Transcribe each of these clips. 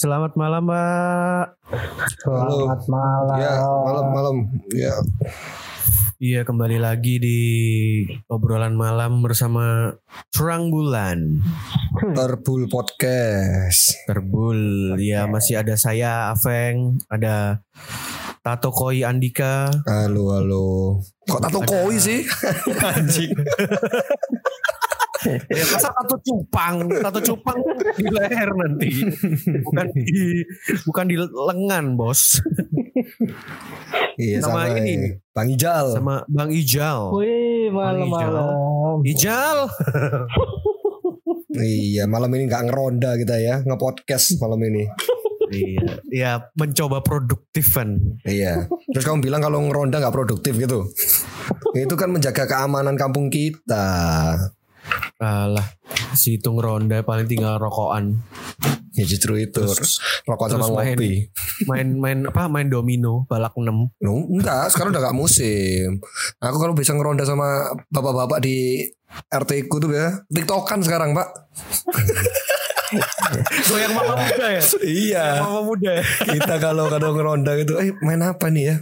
Selamat malam, Mbak. Selamat malam. Ya, malam-malam. Ya, Iya, kembali lagi di obrolan malam bersama Terang Bulan. Terbul Podcast. Terbul. Ya, masih ada saya Aveng, ada Tato Koi Andika. Halo, halo. Kok tato koi sih? Anjing. Ya, masa tato cupang? Tato cupang di leher nanti. Bukan di bukan di lengan, Bos. Iya, Sama sama, ini. ini. Bang Ijal. Sama Bang Ijal. Wih, malam-malam. Ijal. Iya, malam ini nggak ngeronda kita ya, nge-podcast malam ini. Iya, ya mencoba produktif kan. Iya. Terus kamu bilang kalau ngeronda nggak produktif gitu. Itu kan menjaga keamanan kampung kita. Alah, situng ronda paling tinggal rokokan. Ya justru itu. Terus- Rokok sama main. ngopi. Main main apa? Main domino, balak 6. No, enggak, sekarang udah gak musim. Aku kalau bisa ngeronda sama bapak-bapak di RT ku tuh ya, tiktokan sekarang pak. Goyang mama muda ya? iya. Mama muda ya? Kita kalau kalau ngeronda gitu, eh main apa nih ya?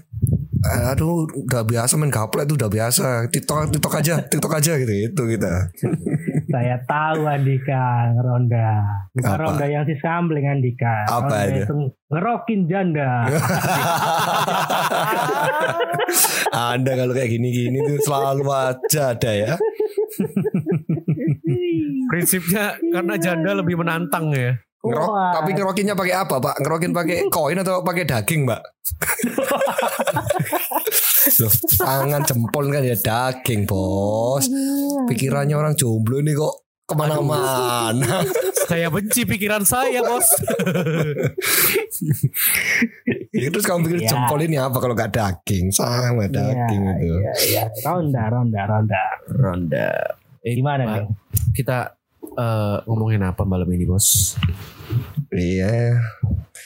Aduh, udah biasa main gaple itu udah biasa. TikTok, TikTok aja, TikTok aja gitu itu kita. Saya tahu Andika ngeronda. Bukan Apa? ronda yang si sambling Andika. Apa ronda itu ngerokin janda. Anda kalau kayak gini-gini tuh selalu aja ada ya. Prinsipnya karena janda lebih menantang ya. Ngerok, Wah. tapi ngerokinnya pakai apa, Pak? Ngerokin pakai koin atau pakai daging, Mbak? Loh, tangan jempol kan ya daging, Bos. Pikirannya orang jomblo ini kok ke mana-mana. Saya benci pikiran saya, Bos. Ya, Terus kamu pikir Iya. jempol ini apa kalau nggak daging? Sama daging Iya, itu. iya, iya. Ronda, ronda, ronda. Ronda. Eh, Gimana nih? Kita eh, ngomongin apa malam ini, Bos? Iya.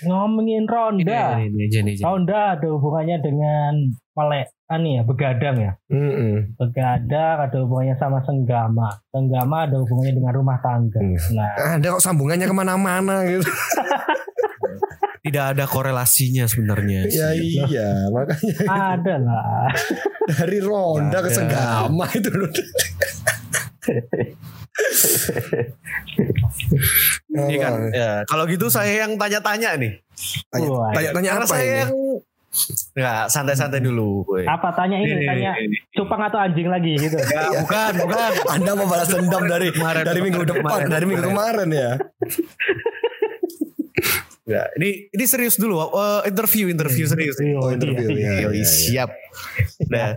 Ngomongin ronda. Ini, ini. Ronda ada hubungannya dengan melekan ya, begadang ya. Mm-mm. Begadang ada hubungannya sama senggama. Senggama ada hubungannya dengan rumah tangga. Hmm. Nah, Ada kok sambungannya ke mana-mana gitu. Tidak ada korelasinya sebenarnya. ya sih. iya, makanya ada lah. dari ronda ke senggama itu loh. Iya kan? Ya, kalau gitu saya yang tanya-tanya nih. Tanya- Wah, Tanya-tanya apa saya ini? yang Enggak, santai-santai dulu. boy. Apa tanya ini? Ini, tanya ini, ini. cupang atau anjing lagi gitu. Ya, bukan, bukan. Anda mau balas dendam dari Kemarin, dari minggu kemarin, depan, kemarin, dari minggu kemarin ya. Ya, ini ini serius dulu. eh, interview, interview serius. Oh, interview, ya, ya, ya. siap. Nah,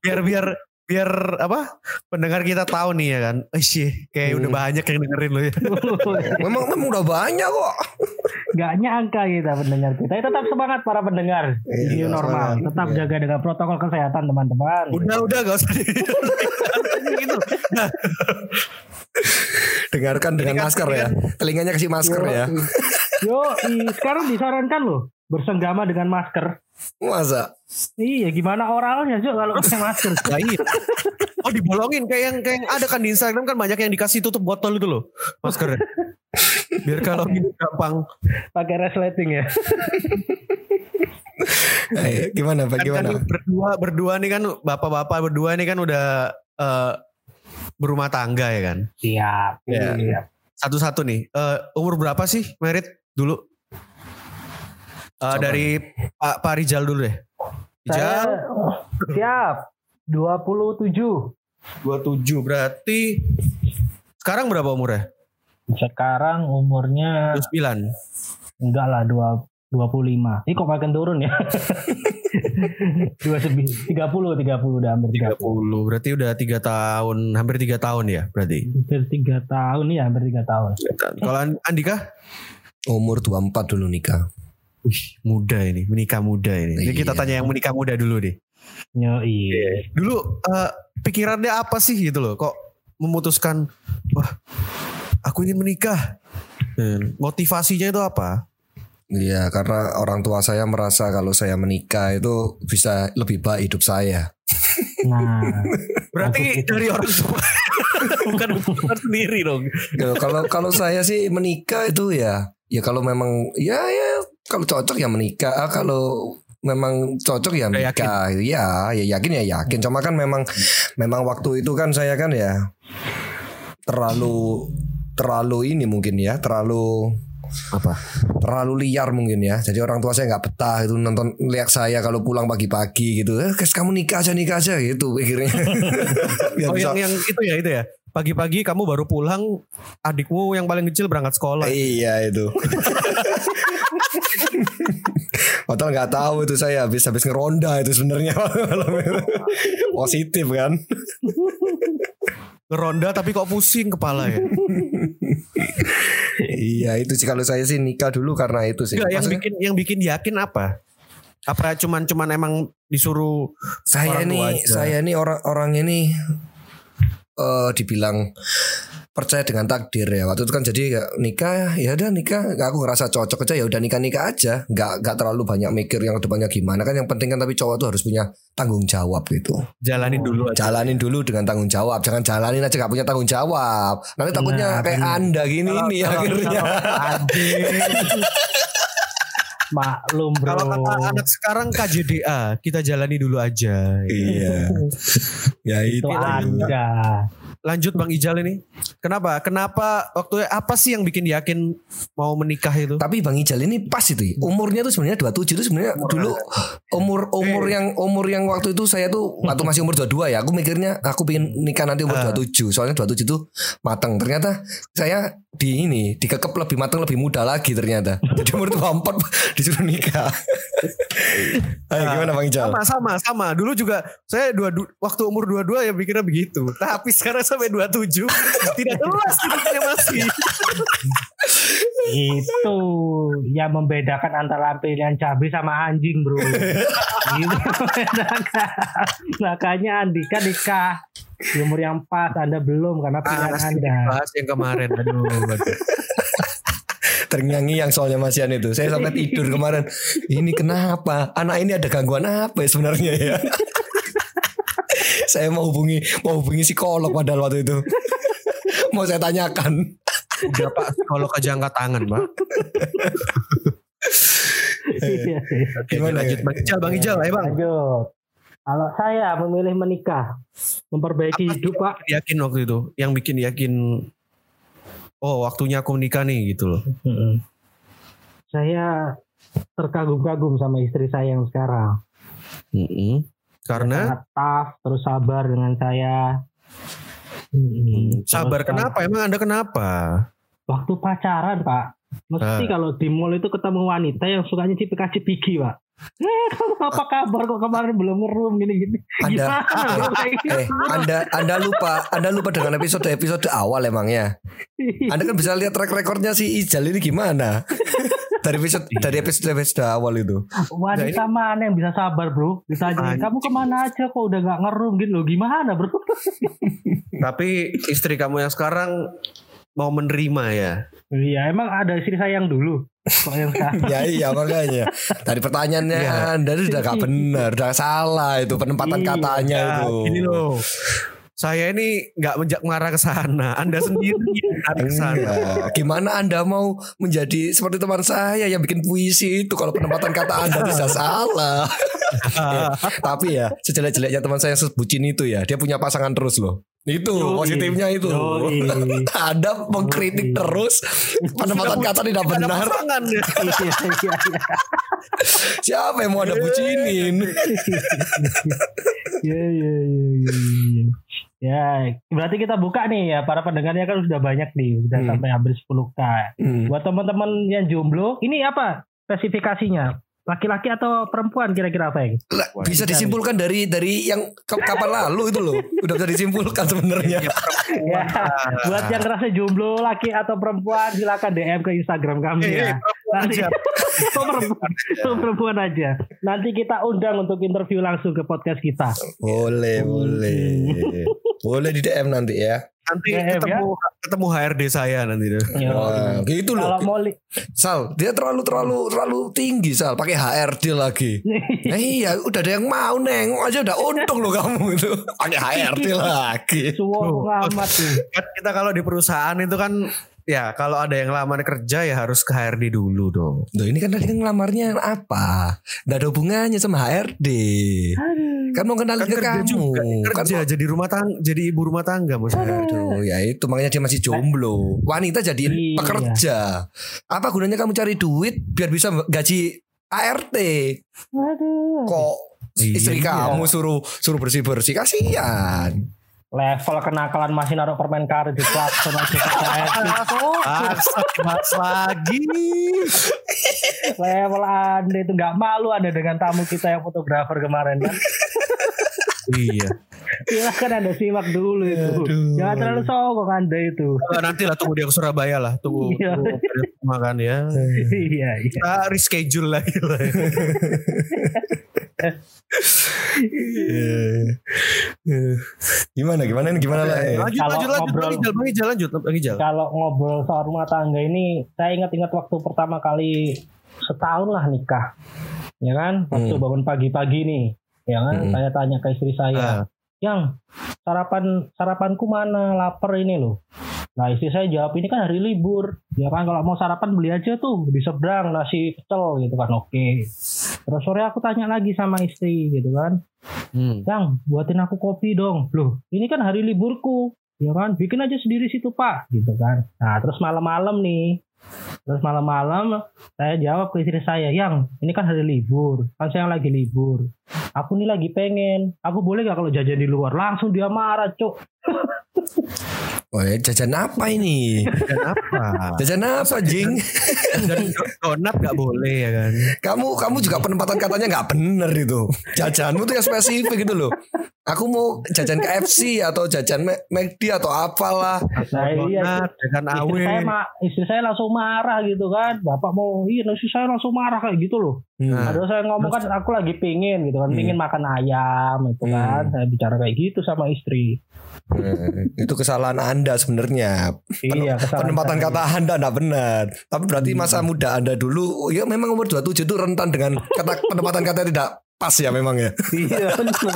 biar biar biar apa? Pendengar kita tahu nih ya kan. Eh sih, kayak udah Hmm. banyak yang dengerin lo ya. Memang memang udah banyak kok. Gak nyangka kita pendengar kita. Tetap semangat para pendengar. Iya, New normal. semangat. Tetap Iya. jaga dengan protokol kesehatan teman-teman. Udah, udah gak usah gitu. Nah, Dengarkan dengan masker ya. Telinganya kasih masker Yo, ya. Yo, i- sekarang disarankan loh bersenggama dengan masker. Masa? Iya, gimana oralnya Jo kalau pakai masker? ya iya. Oh dibolongin kayak yang kayak yang ada kan di Instagram kan banyak yang dikasih tutup botol itu loh maskernya. Biar kalau ini gampang. pakai resleting ya. Eh, gimana Pak? Kan, Gimana? kan berdua berdua nih kan bapak-bapak berdua nih kan udah eh, berumah tangga ya kan. Siap. Iya. Siap. Satu-satu nih. Eh, umur berapa sih merit dulu? Eh, Siapa dari Pak Pak Rijal dulu deh. Saya Rijal siap. 27. 27 berarti sekarang berapa umurnya? Sekarang umurnya 29. enggak lah 2 25. Ini kok makin turun ya? 29 30 30 udah hampir 30. 30 berarti udah tiga tahun hampir tiga tahun ya berarti Hampir 3 tahun ya, hampir 3 tahun. kalau An- Andika Umur 24 dulu nikah. Wih, muda ini menikah muda ini Jadi kita Iya. tanya yang menikah muda dulu deh Yoi. dulu eh, pikirannya apa sih gitu loh kok memutuskan wah aku ingin menikah Hmm, motivasinya itu apa Iya, karena orang tua saya merasa kalau saya menikah itu bisa lebih baik hidup saya. Nah, Berarti dari orang tua. Bukan bukan sendiri dong. Ya, kalau kalau saya sih menikah itu ya, ya kalau memang ya ya kalau cocok ya menikah. Ah, Kalau memang cocok ya menikah. Ya, ya yakin ya yakin. Cuma kan memang memang waktu itu kan saya kan ya terlalu terlalu ini mungkin ya, terlalu Apa? terlalu liar mungkin ya. Jadi orang tua saya nggak betah itu nonton lihat saya kalau pulang pagi-pagi gitu. Eh, kes kamu nikah aja nikah aja gitu pikirnya. Oh bisa- yang yang itu ya itu ya. Pagi-pagi kamu baru pulang, adikmu yang paling kecil berangkat sekolah. Iya itu. Padahal nggak tahu itu saya habis habis ngeronda itu sebenarnya positif kan. Ngeronda tapi kok pusing kepala ya. iya itu sih kalau saya sih nikah dulu karena itu sih. Enggak, yang bikin yang bikin yakin apa? Apa cuman cuman emang disuruh saya aja. saya nih orang orang ini eh dibilang percaya dengan takdir ya. Waktu itu kan jadi ya nikah ya udah nikah. Aku ngerasa cocok aja ya udah nikah nikah aja. Nggak nggak terlalu banyak mikir yang depannya gimana. Kan yang penting kan tapi cowok tuh harus punya tanggung jawab gitu. Jalanin dulu aja. jalanin dulu dengan tanggung jawab. Jangan jalanin aja gak punya tanggung jawab. Nanti takutnya Benar, kayak anda gini Kalau- nih kalau- akhirnya. maklum bro. Kalau kata anak sekarang KJDA, kita jalani dulu aja. iya. Ya itu itu ada. Lanjut Bang Ijal ini. Kenapa? Kenapa waktu apa sih yang bikin yakin mau menikah itu? tapi Bang Ijal ini pas itu ya. umurnya tuh sebenarnya 27 itu sebenarnya dulu umur umur yang umur yang waktu itu saya tuh waktu masih umur 22 ya aku mikirnya aku pengen nikah nanti umur Ah. 27 soalnya 27 itu matang ternyata saya di ini dikekep lebih matang lebih muda lagi ternyata jadi umur 24 disuruh nikah Ayo gimana Bang Ijal Sama sama sama. Dulu juga saya dua, du- waktu umur 22 ya pikirnya begitu. Tapi sekarang sampai 27 tidak jelas hidupnya masih. itu yang membedakan antara pilihan cabai sama anjing bro itu membedakan makanya Andika nikah di umur yang pas anda belum karena pilihan Panas anda bahas yang kemarin. Aduh, aduh. terngiang-ngiang soalnya Masian itu. Saya sampai tidur kemarin. Ini kenapa? Anak ini ada gangguan apa ya sebenarnya ya? saya mau hubungi mau hubungi psikolog padahal waktu itu. mau saya tanyakan. Udah Pak, kalau aja angkat tangan, Pak. Iya. Oke, Gimana lanjut ya? Bang Ijal, Bang Ijal, ayo Bang. lanjut kalau saya memilih menikah memperbaiki Apa hidup pak Yakin waktu itu, yang bikin yakin oh, waktunya aku menikah nih gitu loh. Saya terkagum-kagum sama istri saya yang sekarang Karena sangat tough terus sabar dengan saya Mm-mm. sabar Terus, kenapa? Emang Anda kenapa? waktu pacaran pak mesti Ah. kalau di mall itu ketemu wanita yang sukanya cipika-cipiki pak eh kamu apa kabar kok kemarin belum ngerum gini-gini Anda gimana kayak gitu? eh Anda Anda lupa Anda lupa dengan episode episode awal emangnya. Anda kan bisa lihat track recordnya si Ijal ini gimana. Dari episode dari episode episode awal itu. wanita mana yang bisa sabar bro ditanya Anjing. kamu ke mana aja kok udah gak ngerum gitu loh gimana bro Tapi istri kamu yang sekarang mau menerima ya. iya emang ada istri saya yang dulu kok yang sekarang ya iya makanya dari pertanyaannya Iya. Anda itu sudah gak benar, udah salah itu penempatan Iya, katanya Ya, itu. gini loh. Saya ini nggak menjak mengarah ke sana. Anda sendiri yang ke sana. Iya. Gimana Anda mau menjadi seperti teman saya yang bikin puisi itu kalau penempatan kata Anda bisa salah. Tapi ya sejelek-jeleknya teman saya yang sebucin itu ya, dia punya pasangan terus loh. Itu Yoi. positifnya itu. Anda mengkritik Yoi. terus penempatan kata tidak ada benar. ya. iya iya Siapa yang mau Anda bucinin? Iya iya. iya. Ya, berarti kita buka nih ya para pendengarnya kan sudah banyak nih, sudah Hmm. sampai hampir 10k. Hmm. Buat teman-teman yang jomblo, ini apa spesifikasinya? Laki-laki atau perempuan kira-kira apa yang? Lah, bisa disimpulkan dari dari yang kapan lalu itu loh. Udah bisa disimpulkan sebenarnya. Ya, buat yang ngerasa jomblo laki atau perempuan silakan DM ke Instagram kami eh, ya. perempuan Nanti perempuan, perempuan aja. Nanti kita undang untuk interview langsung ke podcast kita. Boleh, boleh. Boleh di DM nanti ya. Nanti BM, ya. ketemu ketemu HRD saya nanti deh. Wah, gitu loh. Kalau mau Sal, dia terlalu terlalu terlalu tinggi Sal, pakai HRD lagi. Nah, iya, udah ada yang mau nengok aja udah untung loh kamu itu. Pakai HRD lagi. suwo amat tuh. Kan kita kalau di perusahaan itu kan ya kalau ada yang lamar kerja ya harus ke HRD dulu dong. Loh ini kan tadi kan ngelamarnya apa? Gak ada hubungannya sama HRD. Kan mau kenalin Kan ke kerja kamu. juga, Kan kerja jadi rumah tangga, jadi ibu rumah tangga maksudnya. Aduh, ya itu makanya dia masih jomblo. Wanita jadi Iya. pekerja. Apa gunanya kamu cari duit biar bisa gaji ART? Aduh. Kok Iya. istri kamu suruh suruh bersih bersih kasihan. Level kenakalan masih naruh permen karet di klakson aja kayak gitu. Paksa dibahas lagi. Level anda itu nggak malu anda dengan tamu kita yang fotografer kemarin kan? iya. Silahkan anda simak dulu itu. Aduh. Jangan terlalu songong anda itu. Nanti lah tunggu dia ke Surabaya lah. Tunggu, Iya. tunggu makan ya. iya iya. Kita reschedule lagi lah. Eh, gimana gimana ini gimana lah? eh? Lanjut, Kalau lanjut, lanjut. ngobrol- Bang Ijal, lanjut. Bang Ijal. Kalau ngobrol soal rumah tangga ini, saya ingat-ingat waktu pertama kali setahun lah nikah, ya kan? Waktu Hmm. bangun pagi-pagi nih, ya kan? Hmm. Saya tanya ke istri saya, Ah. yang sarapan sarapanku mana? Lapar ini loh. Nah istri saya jawab ini kan hari libur, ya kan? Kalau mau sarapan beli aja tuh di seberang nasi pecel gitu kan? Oke. Terus sore aku tanya lagi sama istri gitu kan, Hmm. yang buatin aku kopi dong. Loh, ini kan hari liburku. Ya kan, bikin aja sendiri situ pak, gitu kan. Nah, terus malam-malam nih, terus malam-malam saya jawab ke istri saya, yang ini kan hari libur, kan saya lagi libur. Aku nih lagi pengen, aku boleh gak kalau jajan di luar? Langsung dia marah, cuk. Oh, ya, jajan apa ini? Dan apa? Jajan apa, Jing? Dan do- donat gak boleh ya kan. kamu kamu juga penempatan katanya nggak bener itu. Jajanmu tuh yang spesifik gitu loh. Aku mau jajan KFC atau jajan McD atau apalah. Nah, iya, Donat, dengan istri awe. saya, istri saya langsung marah gitu kan. Bapak mau, iya istri saya langsung marah kayak gitu loh. Hmm. Aduh saya ngomong kan aku lagi pingin gitu kan, Hmm. pingin makan ayam itu kan. Hmm. Saya bicara kayak gitu sama istri. Eh, itu kesalahan Anda sebenarnya. Iya, Penempatan saya. kata Anda enggak benar. Tapi berarti Hmm. masa muda Anda dulu ya memang umur 27 itu rentan dengan kata penempatan kata tidak pas ya memang ya. Iya benar.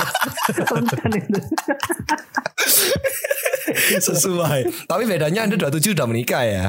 Sesuai. Tapi bedanya Anda 27 udah menikah ya.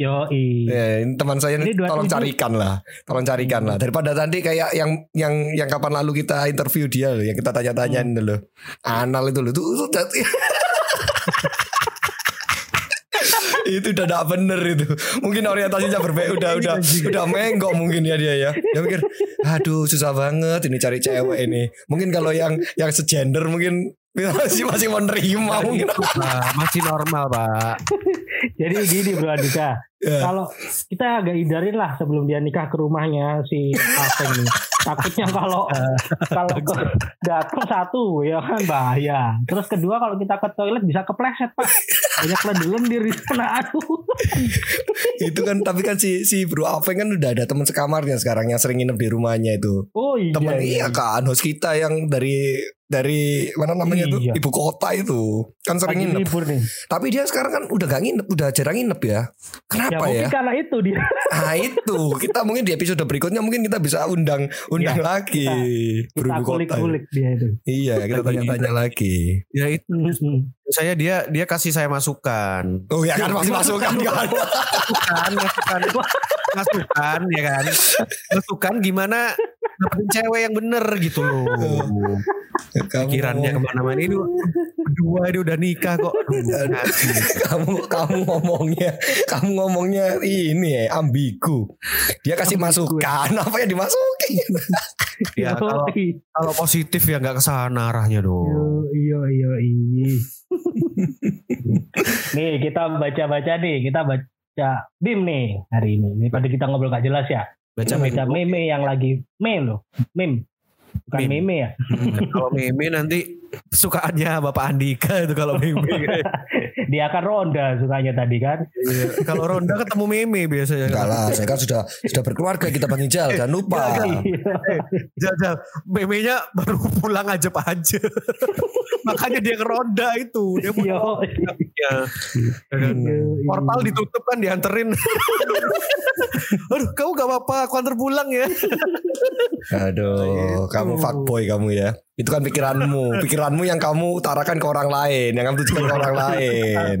Yo Ya, ini teman saya Ini tolong 27. carikan lah, tolong carikan lah. Daripada tadi kayak yang yang yang kapan lalu kita interview dia loh, yang kita tanya-tanyain dulu. Anal itu loh, itu, itu udah itu udah gak bener itu. Mungkin orientasinya berbeda, udah udah udah menggok mungkin ya dia ya. Dia mikir, aduh susah banget ini cari cewek ini. Mungkin kalau yang yang segender mungkin masih masih mau nerima mungkin. Masih normal pak. Jadi gini Bro Andika. Ya. Kalau kita agak hindarin lah sebelum dia nikah ke rumahnya si Afeng nih. Takutnya kalau kalau ke- datang satu ya kan bahaya. Terus kedua kalau kita ke toilet bisa kepleset pak. Banyak lendir-lendir di sana. Aduh. itu kan tapi kan si si Bro Aveng kan udah ada teman sekamarnya sekarang yang sering nginep di rumahnya itu. Oh iya. Temen iya. iya kan host kita yang dari dari mana namanya tuh Iya. ibu kota itu kan sering Lagi nginep. libur nih. Tapi dia sekarang kan udah gak nginep, udah jarang nginep ya. Ya Kenapa mungkin ya? karena itu dia. Nah itu kita mungkin di episode berikutnya mungkin kita bisa undang undang Iya, lagi Kita beribu kota. kulik-kulik dia itu. Iya kita tanya-tanya lagi. Ya itu Hmm. saya dia dia kasih saya masukan. Oh ya kan masih masukan kan. Masukan, masukan, masukan ya kan. Masukan gimana dapetin cewek yang bener gitu loh. Pikirannya ke mana-mana ini berdua ini udah nikah kok. Aduh, kamu kamu ngomongnya kamu ngomongnya ini ya ambigu. Dia kasih masukan apa yang dimasukin? Ya kalau kalau positif ya nggak ke sana arahnya dong. Iya iya iya. nih kita baca-baca nih, kita baca BIM nih hari ini. Daripada kita ngobrol gak jelas ya. Baca meme. meme yang lagi meme loh. Meme. Bukan Meme. meme ya. kalau meme nanti sukaannya Bapak Andika itu kalau meme. Dia akan ronda sukanya tadi kan. Iya. kalau Ronda ketemu meme biasanya. Enggak lah, saya kan sudah sudah berkeluarga kita Bang Ijal, jangan lupa. Iya. Jal, jal. Meme-nya baru pulang aja Pak aja. Makanya dia ke Ronda itu. Dia punya. Ya kan? Portal ditutup kan dianterin. Aduh, kamu gak apa-apa, aku antar pulang ya. Aduh, kamu fuckboy kamu ya. Itu kan pikiranmu, pikiranmu yang kamu utarakan ke orang lain, yang kamu tujukan ke orang lain.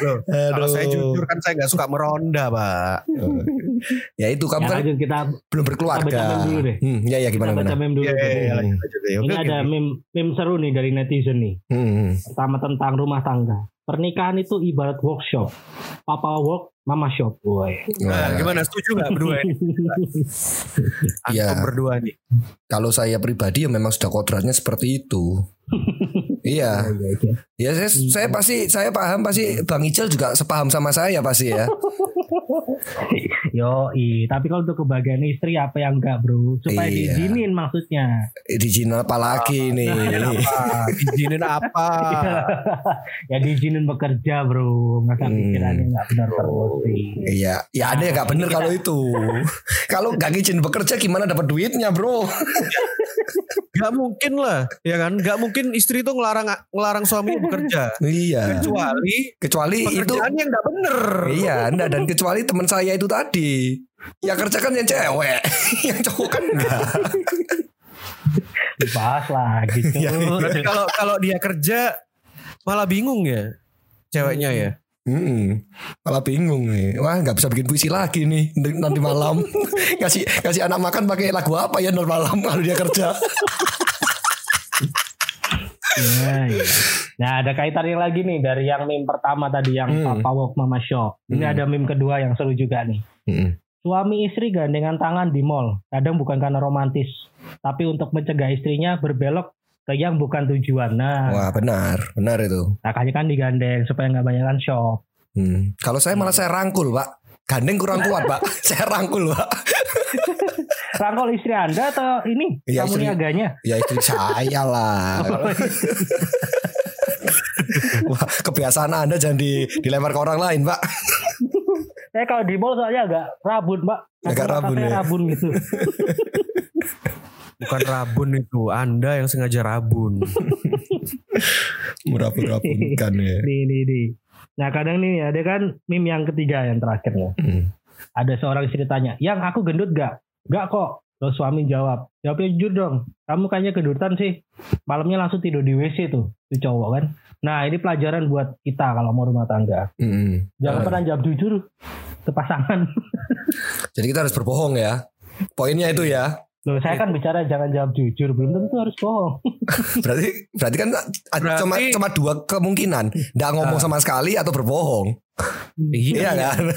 Loh, kalau saya jujur kan saya gak suka meronda, Pak. Ya itu kamu Ya, kan lanjut kita belum berkeluarga. kita baca meme dulu deh. Hmm, ya ya kita gimana baca gimana. meme dulu. Iya, iya, iya, Hmm. lanjut. Oke, Ini ada meme meme seru nih dari netizen nih. Hmm. Pertama tentang rumah tangga. Pernikahan itu ibarat workshop. Papa work, mama shop. Boy. Nah, gimana setuju gak berdua ini? Iya. Antum berdua nih. Kalau saya pribadi ya memang sudah kodratnya seperti itu. iya. Ya saya, saya pasti saya paham pasti Bang Ijal juga sepaham sama saya pasti ya. Yo, tapi kalau untuk kebahagiaan istri apa yang enggak, Bro? Supaya Iya. diizinin maksudnya. Dijinin apa lagi nih? Apa? Izinin apa? ya diizinin bekerja, Bro. Masa Hmm. pikirannya enggak benar terus. Iya, ya ada yang nggak bener kalau itu. kalau nggak ngizin bekerja gimana dapat duitnya, bro? Gak mungkin lah, ya kan? Gak mungkin istri itu ngelarang ngelarang suaminya bekerja. iya. Kecuali Kecuali itu, pekerjaan yang gak bener. iya, enggak dan kecuali teman saya itu tadi. Yang kerja kan yang cewek, yang cowok kan enggak. Dibahas lah gitu. Iya, Berarti kalau kalau dia kerja malah bingung ya ceweknya ya. Hmm, malah bingung nih. Wah, nggak bisa bikin puisi lagi nih nanti malam. kasih kasih anak makan pakai lagu apa ya nanti malam kalau dia kerja. Iya, iya. Nah, ada kaitannya lagi nih dari yang meme pertama tadi yang Hmm. Papa Walk Mama Shop. Ini Hmm. ada meme kedua yang seru juga nih. Hmm. Suami istri gandengan tangan di mall. Kadang bukan karena romantis, tapi untuk mencegah istrinya berbelok ke yang bukan tujuan. Nah, Wah, benar, benar itu. makanya kan digandeng supaya nggak banyakan shop. Hmm. Kalau saya malah saya rangkul, Pak. Gandeng kurang kuat, Pak. saya rangkul, Pak. Rangkul istri Anda atau ini Iya, kamu istri. niaganya? Ya istri saya lah. Wah, kebiasaan Anda jangan di, dilempar ke orang lain, Pak. Saya kalau di mall soalnya agak rabun, Mbak. Agak rabun ya? Rabun gitu. Bukan rabun itu, Anda yang sengaja rabun. Merabun-rabunkan ya. Nih, nih, nih. Nah kadang nih ada kan meme yang ketiga yang terakhir nih. Hmm. Ada seorang istri tanya, yang aku gendut gak? Gak kok. Terus suami jawab, jawabnya jujur dong. Kamu kayaknya gendutan sih. Malamnya langsung tidur di WC tuh. Itu cowok kan. Nah ini pelajaran buat kita kalau mau rumah tangga. Hmm. Jangan Eh, pernah jawab jujur ke pasangan. Jadi kita harus berbohong ya. Poinnya itu ya. Loh saya kan bicara jangan jawab jujur. Belum tentu harus bohong. Berarti berarti kan ada Berarti- cuma cuma dua kemungkinan. Nggak ngomong Ah. sama sekali atau berbohong. Iya kan?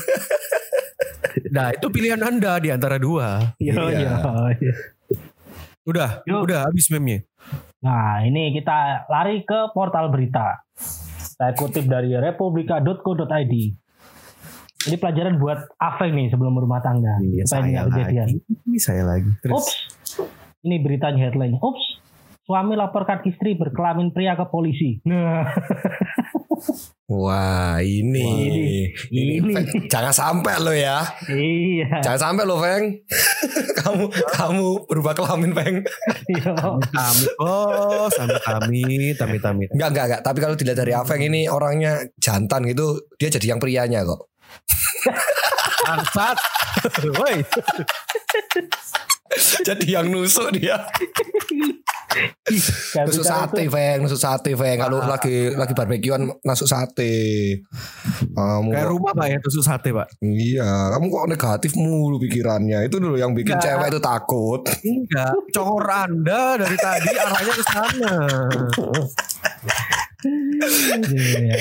Nah, itu pilihan Anda di antara dua. Yo, Iya. yo. Udah, Yuk. udah habis meme-nya. Nah, ini kita lari ke portal berita. Saya kutip dari republika.co.id. Ini pelajaran buat Afeng nih sebelum berumah tangga. Iya, Supaya saya kejadian. lagi. Ini saya lagi. Terus. Ups. Ini beritanya headline. Ups. Suami laporkan istri berkelamin pria ke polisi. Nah, Wah ini, Ini. Feng, jangan sampai lo ya, iya. jangan sampai lo Feng, kamu kamu berubah kelamin Feng. Iya. Kami, oh, sama kami, tami tami. Enggak enggak enggak, tapi kalau dilihat dari Afeng ini orangnya jantan gitu, dia jadi yang prianya kok. Bangsat. Woi, jadi yang nusuk dia. Nusuk sate. Feng, nusuk sate, Feng. Kalau lagi lagi barbekyuan masuk sate. Kamu kayak kok- rumah Pak ya tusuk sate, Pak. Iya, kamu kok negatif mulu pikirannya. Itu dulu yang bikin Enggak. cewek itu takut. Enggak, congor Anda dari tadi arahnya ke sana. Iya.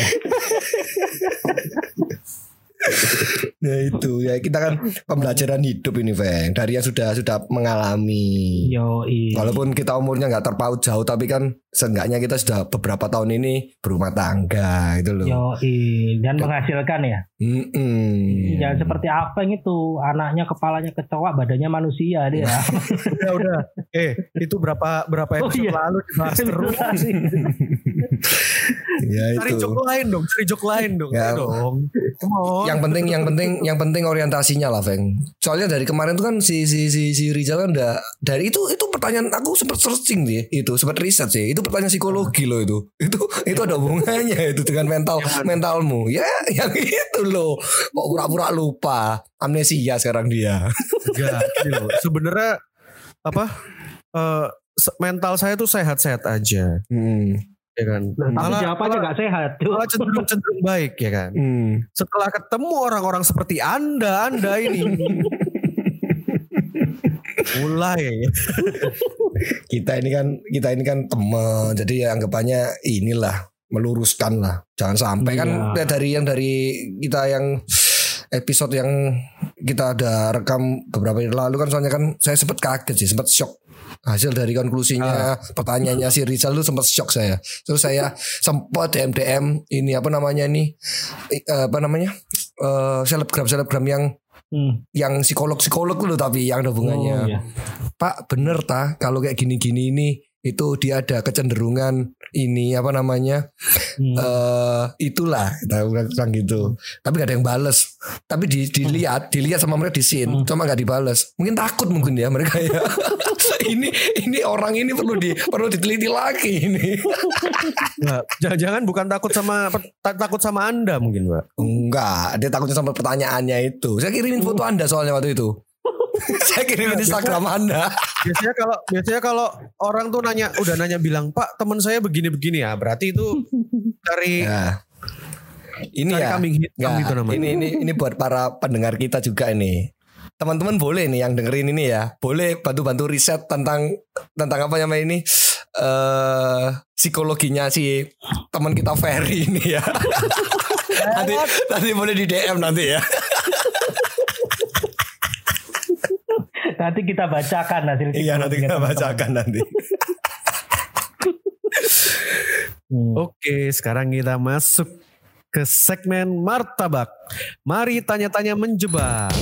Ya itu ya kita kan pembelajaran hidup ini, Feng. Dari yang sudah sudah mengalami. Yo, Walaupun kita umurnya nggak terpaut jauh, tapi kan seenggaknya kita sudah beberapa tahun ini berumah tangga gitu loh. Yo, dan menghasilkan ya. Mm-mm. Jangan seperti apa itu anaknya kepalanya kecoa badannya manusia dia. udah, udah. Eh, itu berapa berapa Oh, episode iya. lalu dibahas terus. ya Cari itu. jok lain dong, cari jok lain dong. Ya. Dong. Yang penting yang penting yang penting orientasinya lah, Feng. Soalnya dari kemarin tuh kan si si si, si Rizal kan udah dari itu itu pertanyaan aku sempat searching sih, itu sempat riset sih. Itu pertanyaan psikologi loh itu. Itu itu ada hubungannya itu dengan mental mentalmu. Ya, yang itu loh. Kok pura-pura lupa. Amnesia sekarang dia. Sebenarnya apa? se- mental saya tuh sehat-sehat aja, Hmm. Ya kan. Tapi Malah, jawabannya nggak sehat. tuh. malah cenderung cenderung baik ya kan. Hmm. Setelah ketemu orang-orang seperti anda, anda ini mulai kita ini kan kita ini kan teman jadi ya anggapannya inilah meluruskan lah jangan sampai kan Iya. ya dari yang dari kita yang episode yang kita ada rekam beberapa hari lalu kan soalnya kan saya sempat kaget sih sempat shock hasil dari konklusinya pertanyaannya si Rizal itu sempat shock saya terus saya sempat DM DM ini apa namanya nih eh, apa namanya eh selebgram selebgram yang Hmm. yang psikolog psikolog dulu tapi yang ada hubungannya Oh, iya. Pak bener ta kalau kayak gini-gini ini itu dia ada kecenderungan ini apa namanya Hmm. eh itulah kita bilang gitu. Tapi gak ada yang bales. Tapi di, dilihat dilihat sama mereka di scene Hmm. cuma gak dibales. Mungkin takut mungkin ya mereka ya. Ini ini orang ini perlu di perlu diteliti lagi ini. Jangan-jangan bukan takut sama ta- takut sama anda mungkin pak. enggak dia takutnya sama pertanyaannya itu. Saya kirimin foto anda soalnya waktu itu saya kirimin Instagram anda Biasanya kalau biasanya kalau orang tuh nanya udah nanya bilang pak teman saya begini-begini ya berarti itu dari ya. ini dari ya kambing hitam Nggak, gitu namanya. Ini ini ini buat para pendengar kita juga ini. Teman-teman boleh nih yang dengerin ini ya, boleh bantu-bantu riset tentang tentang apa namanya ini eh psikologinya si teman kita Ferry ini ya. nanti nanti boleh di DM nanti ya. Nanti kita bacakan hasil iya nanti kita bacakan nanti. Hmm. Oke, sekarang kita masuk ke segmen martabak. Mari tanya-tanya menjebak.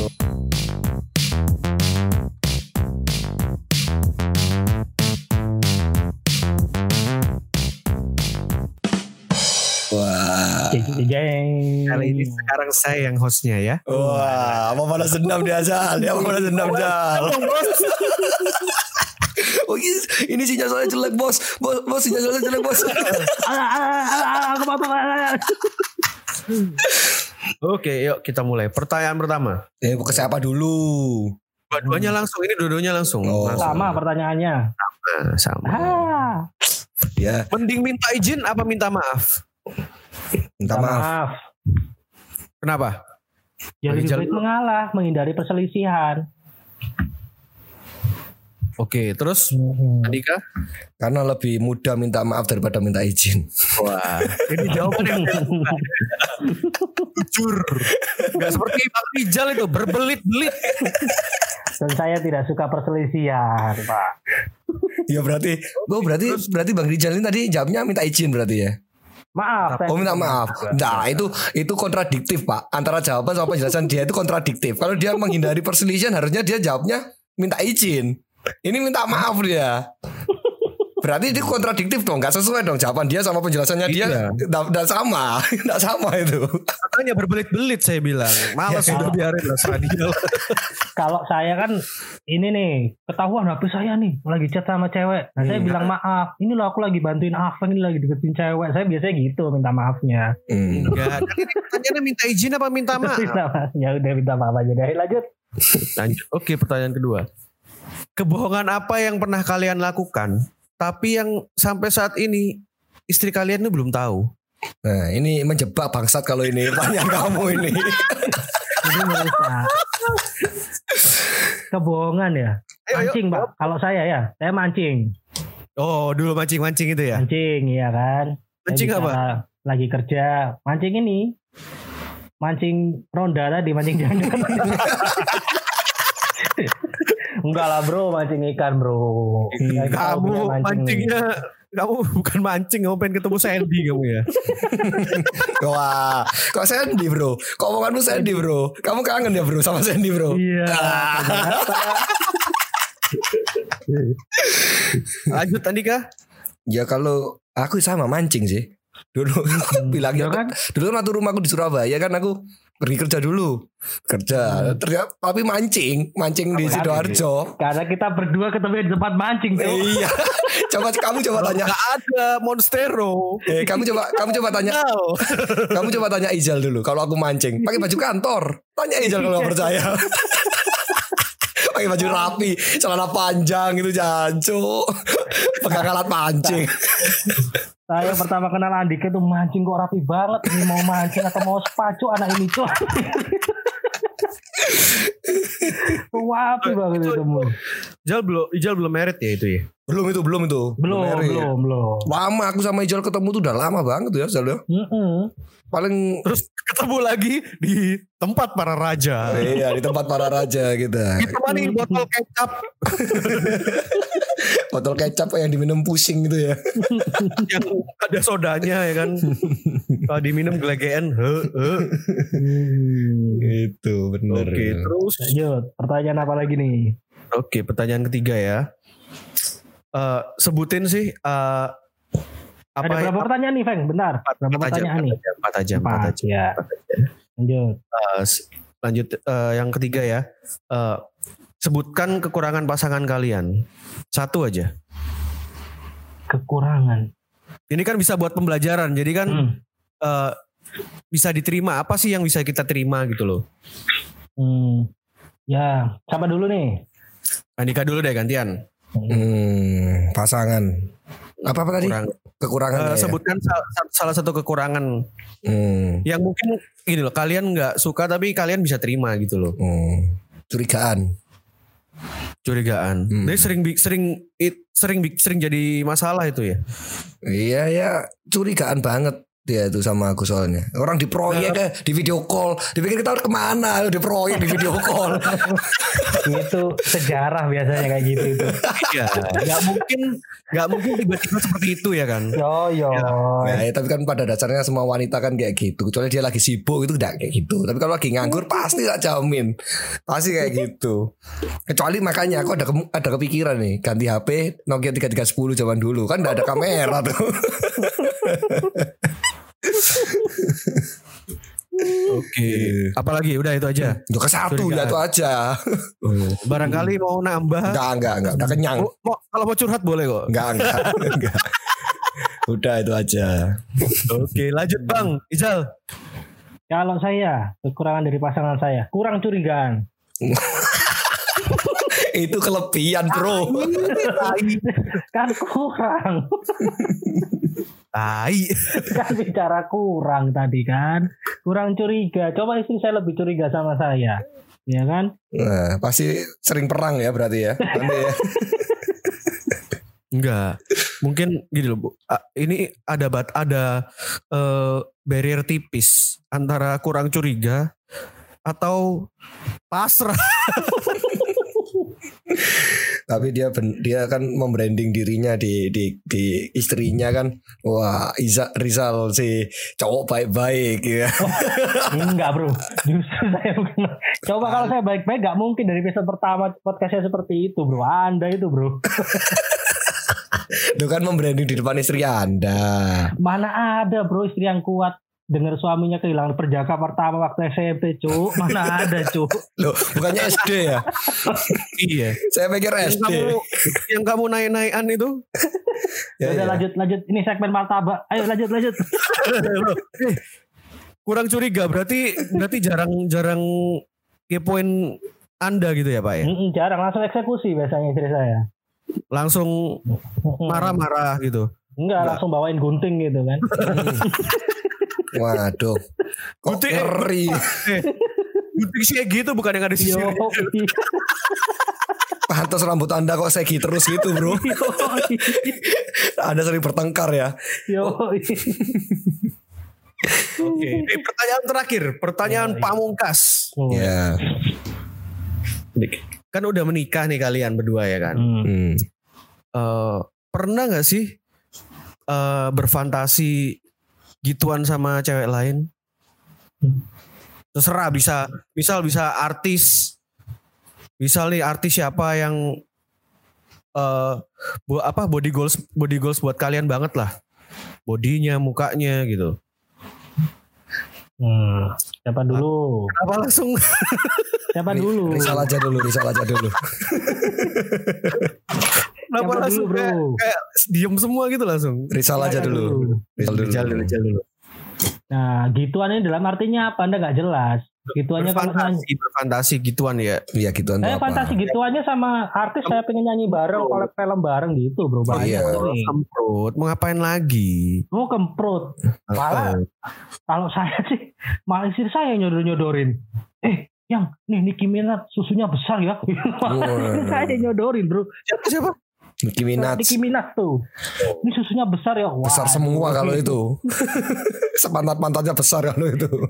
Kali ini sekarang saya yang hostnya ya. Wah, apa pada dendam dia Jal? Dia apa pada dendam Jal? Oh ini, ini sinyal soalnya jelek bos, bos, bos sinyal soalnya jelek bos. Aku mau-. Oke, yuk kita mulai. Pertanyaan pertama. Eh, ke siapa dulu? Dua-duanya langsung, ini dua-duanya langsung. Oh. Langsung. Sama pertanyaannya. Nah, sama. Ah, Ya, Mending minta izin apa minta maaf? Minta maaf. maaf. Kenapa? Ya lebih baik mengalah, menghindari perselisihan. Oke, terus Hmm. Andika? Karena lebih mudah minta maaf daripada minta izin. Wah, ini jawaban yang jujur. Gak seperti Bang Rijal itu berbelit-belit. Dan saya tidak suka perselisihan, Pak. Ya berarti, oh berarti berarti Bang Rijal ini tadi jawabnya minta izin berarti ya. Maaf. Oh minta maaf. Nah itu itu kontradiktif pak. Antara jawaban sama penjelasan dia itu kontradiktif. Kalau dia menghindari perselisihan harusnya dia jawabnya minta izin. Ini minta maaf dia. Berarti itu kontradiktif dong, nggak sesuai dong jawaban dia sama penjelasannya dia, Iya. nggak sama, nggak sama itu. Katanya berbelit-belit saya bilang. Malas Ya, sudah kalau- biarin lah dia. Kalau saya kan ini nih ketahuan HP saya nih lagi chat sama cewek. Nah saya Hmm. bilang maaf. Ini loh aku lagi bantuin Afan ini lagi deketin cewek. Saya biasanya gitu minta maafnya. Hmm. Enggak, kan ini pertanyaannya minta izin apa minta maaf? Minta maaf. ya udah minta maaf aja deh. Lanjut. Lanjut. Oke, pertanyaan kedua. Kebohongan apa yang pernah kalian lakukan, tapi yang sampai saat ini istri kalian ini belum tahu? Nah ini menjebak bangsat kalau ini pertanyaan kamu ini. Ini merusak. Kebohongan ya. Ayo. Mancing pak. Kalau saya ya, saya mancing. Oh, dulu mancing-mancing itu ya? Mancing iya kan. Mancing apa? Lagi kerja. Mancing ini. Mancing ronda tadi, mancing jangan. Enggak lah bro, mancing ikan bro. Tahu Kamu mancing nih. mancingnya, kamu bukan mancing, kamu pengen ketemu Sandy kamu ya? Wah, kok Sandy bro? Kok omonganmu Sandy bro? Kamu kangen ya bro sama Sandy bro? Iya. Lanjut Andika. Ya kalau Aku sama mancing sih. Dulu bilangnya Ya kan? dulu kan waktu rumahku di Surabaya kan aku pergi kerja dulu. Kerja. Ternyata tapi mancing, mancing di Apa lagi? Sidoarjo. Karena kita berdua ketemu di tempat mancing tuh. iya. coba kamu coba tanya Gak ada Monstero. eh, kamu coba kamu coba tanya kamu coba tanya Izal dulu kalau aku mancing pakai baju kantor. Tanya Izal kalau nggak percaya. Pakai baju rapi, celana panjang gitu jancu. Pegang alat mancing. Saya pertama kenal Andika tuh mancing kok rapi banget. Ini mau mancing atau mau sepacu anak ini tuh. Wapi banget itu mu. Ijal belum Ijal belum merit ya itu ya. Belum itu, belum itu. Belum, Merit. belum, belum. Lama aku sama Ijal ketemu tuh udah lama banget ya, Zal ya. Mm-mm. Paling Terus ketemu lagi di tempat para raja. iya di tempat para raja kita. Ditemani botol kecap Botol kecap yang diminum pusing gitu ya. yang ada sodanya ya kan. Kalau diminum gelegean, he, he. Hmm. Itu bener. Oke, terus Lanjut, pertanyaan apa lagi nih? Oke, pertanyaan ketiga ya. Eh sebutin sih eh apa Ada berapa pertanyaan nih, Feng? Bentar. Empat, berapa pertanyaan nih? empat aja, empat Empat, aja. ya. aja. Lanjut. Eh, s- lanjut eh, yang ketiga ya. Eh, sebutkan kekurangan pasangan kalian. Satu aja. Kekurangan. Ini kan bisa buat pembelajaran. Jadi kan Hmm. eh, bisa diterima. Apa sih yang bisa kita terima gitu loh? Hmm. Ya, siapa dulu nih? Andika dulu deh gantian. Hmm, pasangan. Apa apa tadi? Kurang. Kekurangan ya? sebutkan sal- sal- salah satu kekurangan Hmm, yang mungkin gini loh. Kalian nggak suka tapi kalian bisa terima gitu loh. hmm. Curigaan. Curigaan. Hmm. Jadi sering sering it- sering sering jadi masalah itu ya. Iya ya, curigaan banget dia tuh sama aku soalnya. Orang di proyek Nah. eh, di video call, dipikir kita ke mana? Di proyek di video call. itu sejarah biasanya kayak gitu itu. Iya. Nggak mungkin nggak mungkin tiba-tiba seperti itu ya kan. Yo yo. Nah, ya, tapi kan pada dasarnya semua wanita kan kayak gitu. Kecuali dia lagi sibuk itu tidak kayak gitu. Tapi kalau lagi nganggur pasti tak jamin. Pasti kayak gitu. Kecuali makanya aku ada ke- ada kepikiran nih ganti HP Nokia 3310 zaman dulu kan tidak ada kamera tuh. Oke. Apalagi udah itu aja. Ke satu ya itu aja. Barangkali mau nambah. Enggak enggak enggak udah kenyang. Oh, mau- kalau mau curhat boleh kok. Enggak enggak enggak. Udah itu aja. Oke, lanjut Bang Izal. Kalau saya kekurangan dari pasangan saya kurang curigaan. itu kelebihan, Bro. kan kurang. Tai. kan bicara kurang tadi kan. Kurang curiga. Coba istri saya lebih curiga sama saya. Ya kan? Nah, pasti sering perang ya berarti ya. Nanti ya. Enggak. Mungkin gini loh, Bu. Ini ada bat ada eh, barrier tipis antara kurang curiga atau pasrah. Tapi dia ben- dia kan membranding dirinya di di di istrinya kan. Wah, Iza Rizal si cowok baik-baik ya. Enggak bro. Justru saya bukan. Coba kalau saya baik-baik nggak mungkin dari episode pertama podcastnya seperti itu bro. Anda itu bro. Itu kan membranding di depan istri Anda. Mana ada bro istri yang kuat dengar suaminya kehilangan perjaka pertama waktu SMP cuk. Mana ada cuk. Loh, bukannya SD ya? iya. Saya pikir Yang SD. kamu yang kamu naik-naikan itu Ya, Udah ya. lanjut lanjut ini segmen martabak. Ayo lanjut lanjut. Eh, kurang curiga berarti berarti jarang-jarang kepoin Anda gitu ya, Pak ya. Mm-mm, jarang langsung eksekusi biasanya istri saya. Langsung marah-marah gitu. Enggak langsung bawain gunting gitu kan. Waduh. Kok Gunting- ngeri. Eh, gunting sih kayak gitu bukan yang ada di Yo, sini. Pantas rambut Anda kok segi terus gitu, Bro. yo, Anda sering bertengkar ya. yo. Oke. Ini pertanyaan terakhir, pertanyaan Ya, ya. pamungkas. Ya. Kan udah menikah nih kalian berdua ya kan. Hmm. Hmm. Eh, pernah nggak sih eh, berfantasi gituan sama cewek lain? Hmm. Terserah bisa, misal bisa artis, misal nih artis siapa yang eh bu- apa body goals body goals buat kalian banget lah. bodinya, mukanya gitu. Hmm, siapa dulu? Kenapa langsung Siapa dulu? Risal aja dulu, risal aja dulu. kenapa Siapa langsung dulu, bro? kayak, kayak diem semua gitu langsung? Risal aja Siapa dulu. Risal dulu. Rijal dulu. Nah, gituannya dalam artinya apa? Anda nggak jelas. Gituannya kalau saya, Berfantasi, gituan ya. Iya gituan saya apa? fantasi gituannya sama artis saya pengen nyanyi bareng, kalau film bareng gitu, bro. Banyak iya. Kemprut, mau ngapain lagi? Mau kemprut. Malah kalau saya sih malah istri saya nyodor-nyodorin. Eh, yang nih Nicki Minaj susunya besar ya. Saya nyodorin, bro. Siapa siapa? Nicki Minaj. Nicki Minaj tuh. Ini susunya besar ya. Wah, Besar semua kalau itu. Sepantat-pantatnya besar kalau itu.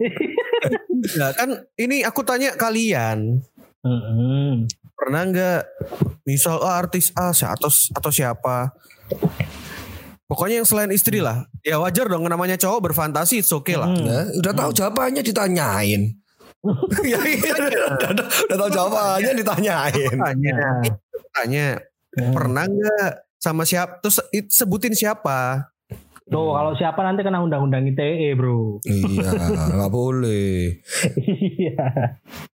Ya kan ini aku tanya kalian pernah nggak misal oh, artis A atau atau siapa pokoknya yang selain istri lah ya wajar dong namanya cowok berfantasi it's okay lah Mm. Nah, udah tahu jawabannya ditanyain. ya, iya, udah, udah, udah tahu jawabannya ditanyain. tanya tanya Hmm. pernah nggak sama siapa terus sebutin siapa Tuh, kalau siapa nanti kena undang-undang ITE, bro. Iya, nggak boleh. Iya.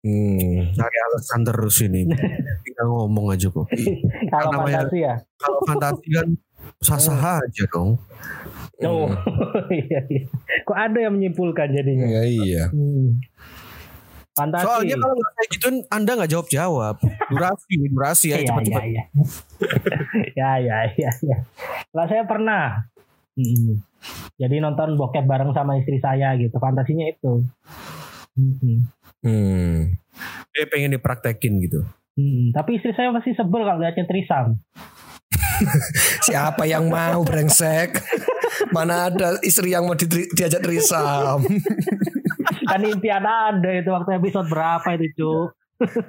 Hmm. cari alasan terus ini tinggal ngomong aja kok Kalau fantasi ya. kalau fantasi kan sah-sah aja dong Oh, iya, iya. Kok ada yang menyimpulkan jadinya? Ya, iya. Hmm. Fantasi. soalnya kalau nggak kayak gituin anda nggak jawab jawab durasi durasi ya Iya, cepat-cepat iya, iya. ya, ya, ya, ya. Lah saya pernah. Hmm. Jadi nonton bokep bareng sama istri saya gitu. Fantasinya itu. Hmm. Hmm. dia pengen dipraktekin gitu Hmm. Tapi istri saya masih sebel kalau lihatnya trisam. Siapa yang mau brengsek? Mana ada istri yang mau di, diajak risam? Kan impian ada itu waktu episode berapa itu, Cuk?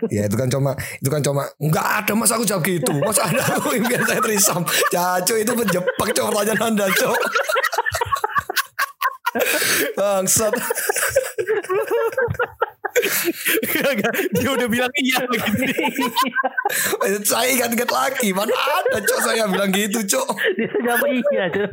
ya itu kan cuma itu kan cuma nggak ada mas aku jawab gitu. Mas ada aku impian saya trisam? Caco itu menjebak cok pertanyaan anda cok bangsat dia udah bilang iya gitu. saya ingat-ingat lagi mana ada cok saya bilang gitu cok. Dia sudah iya cok.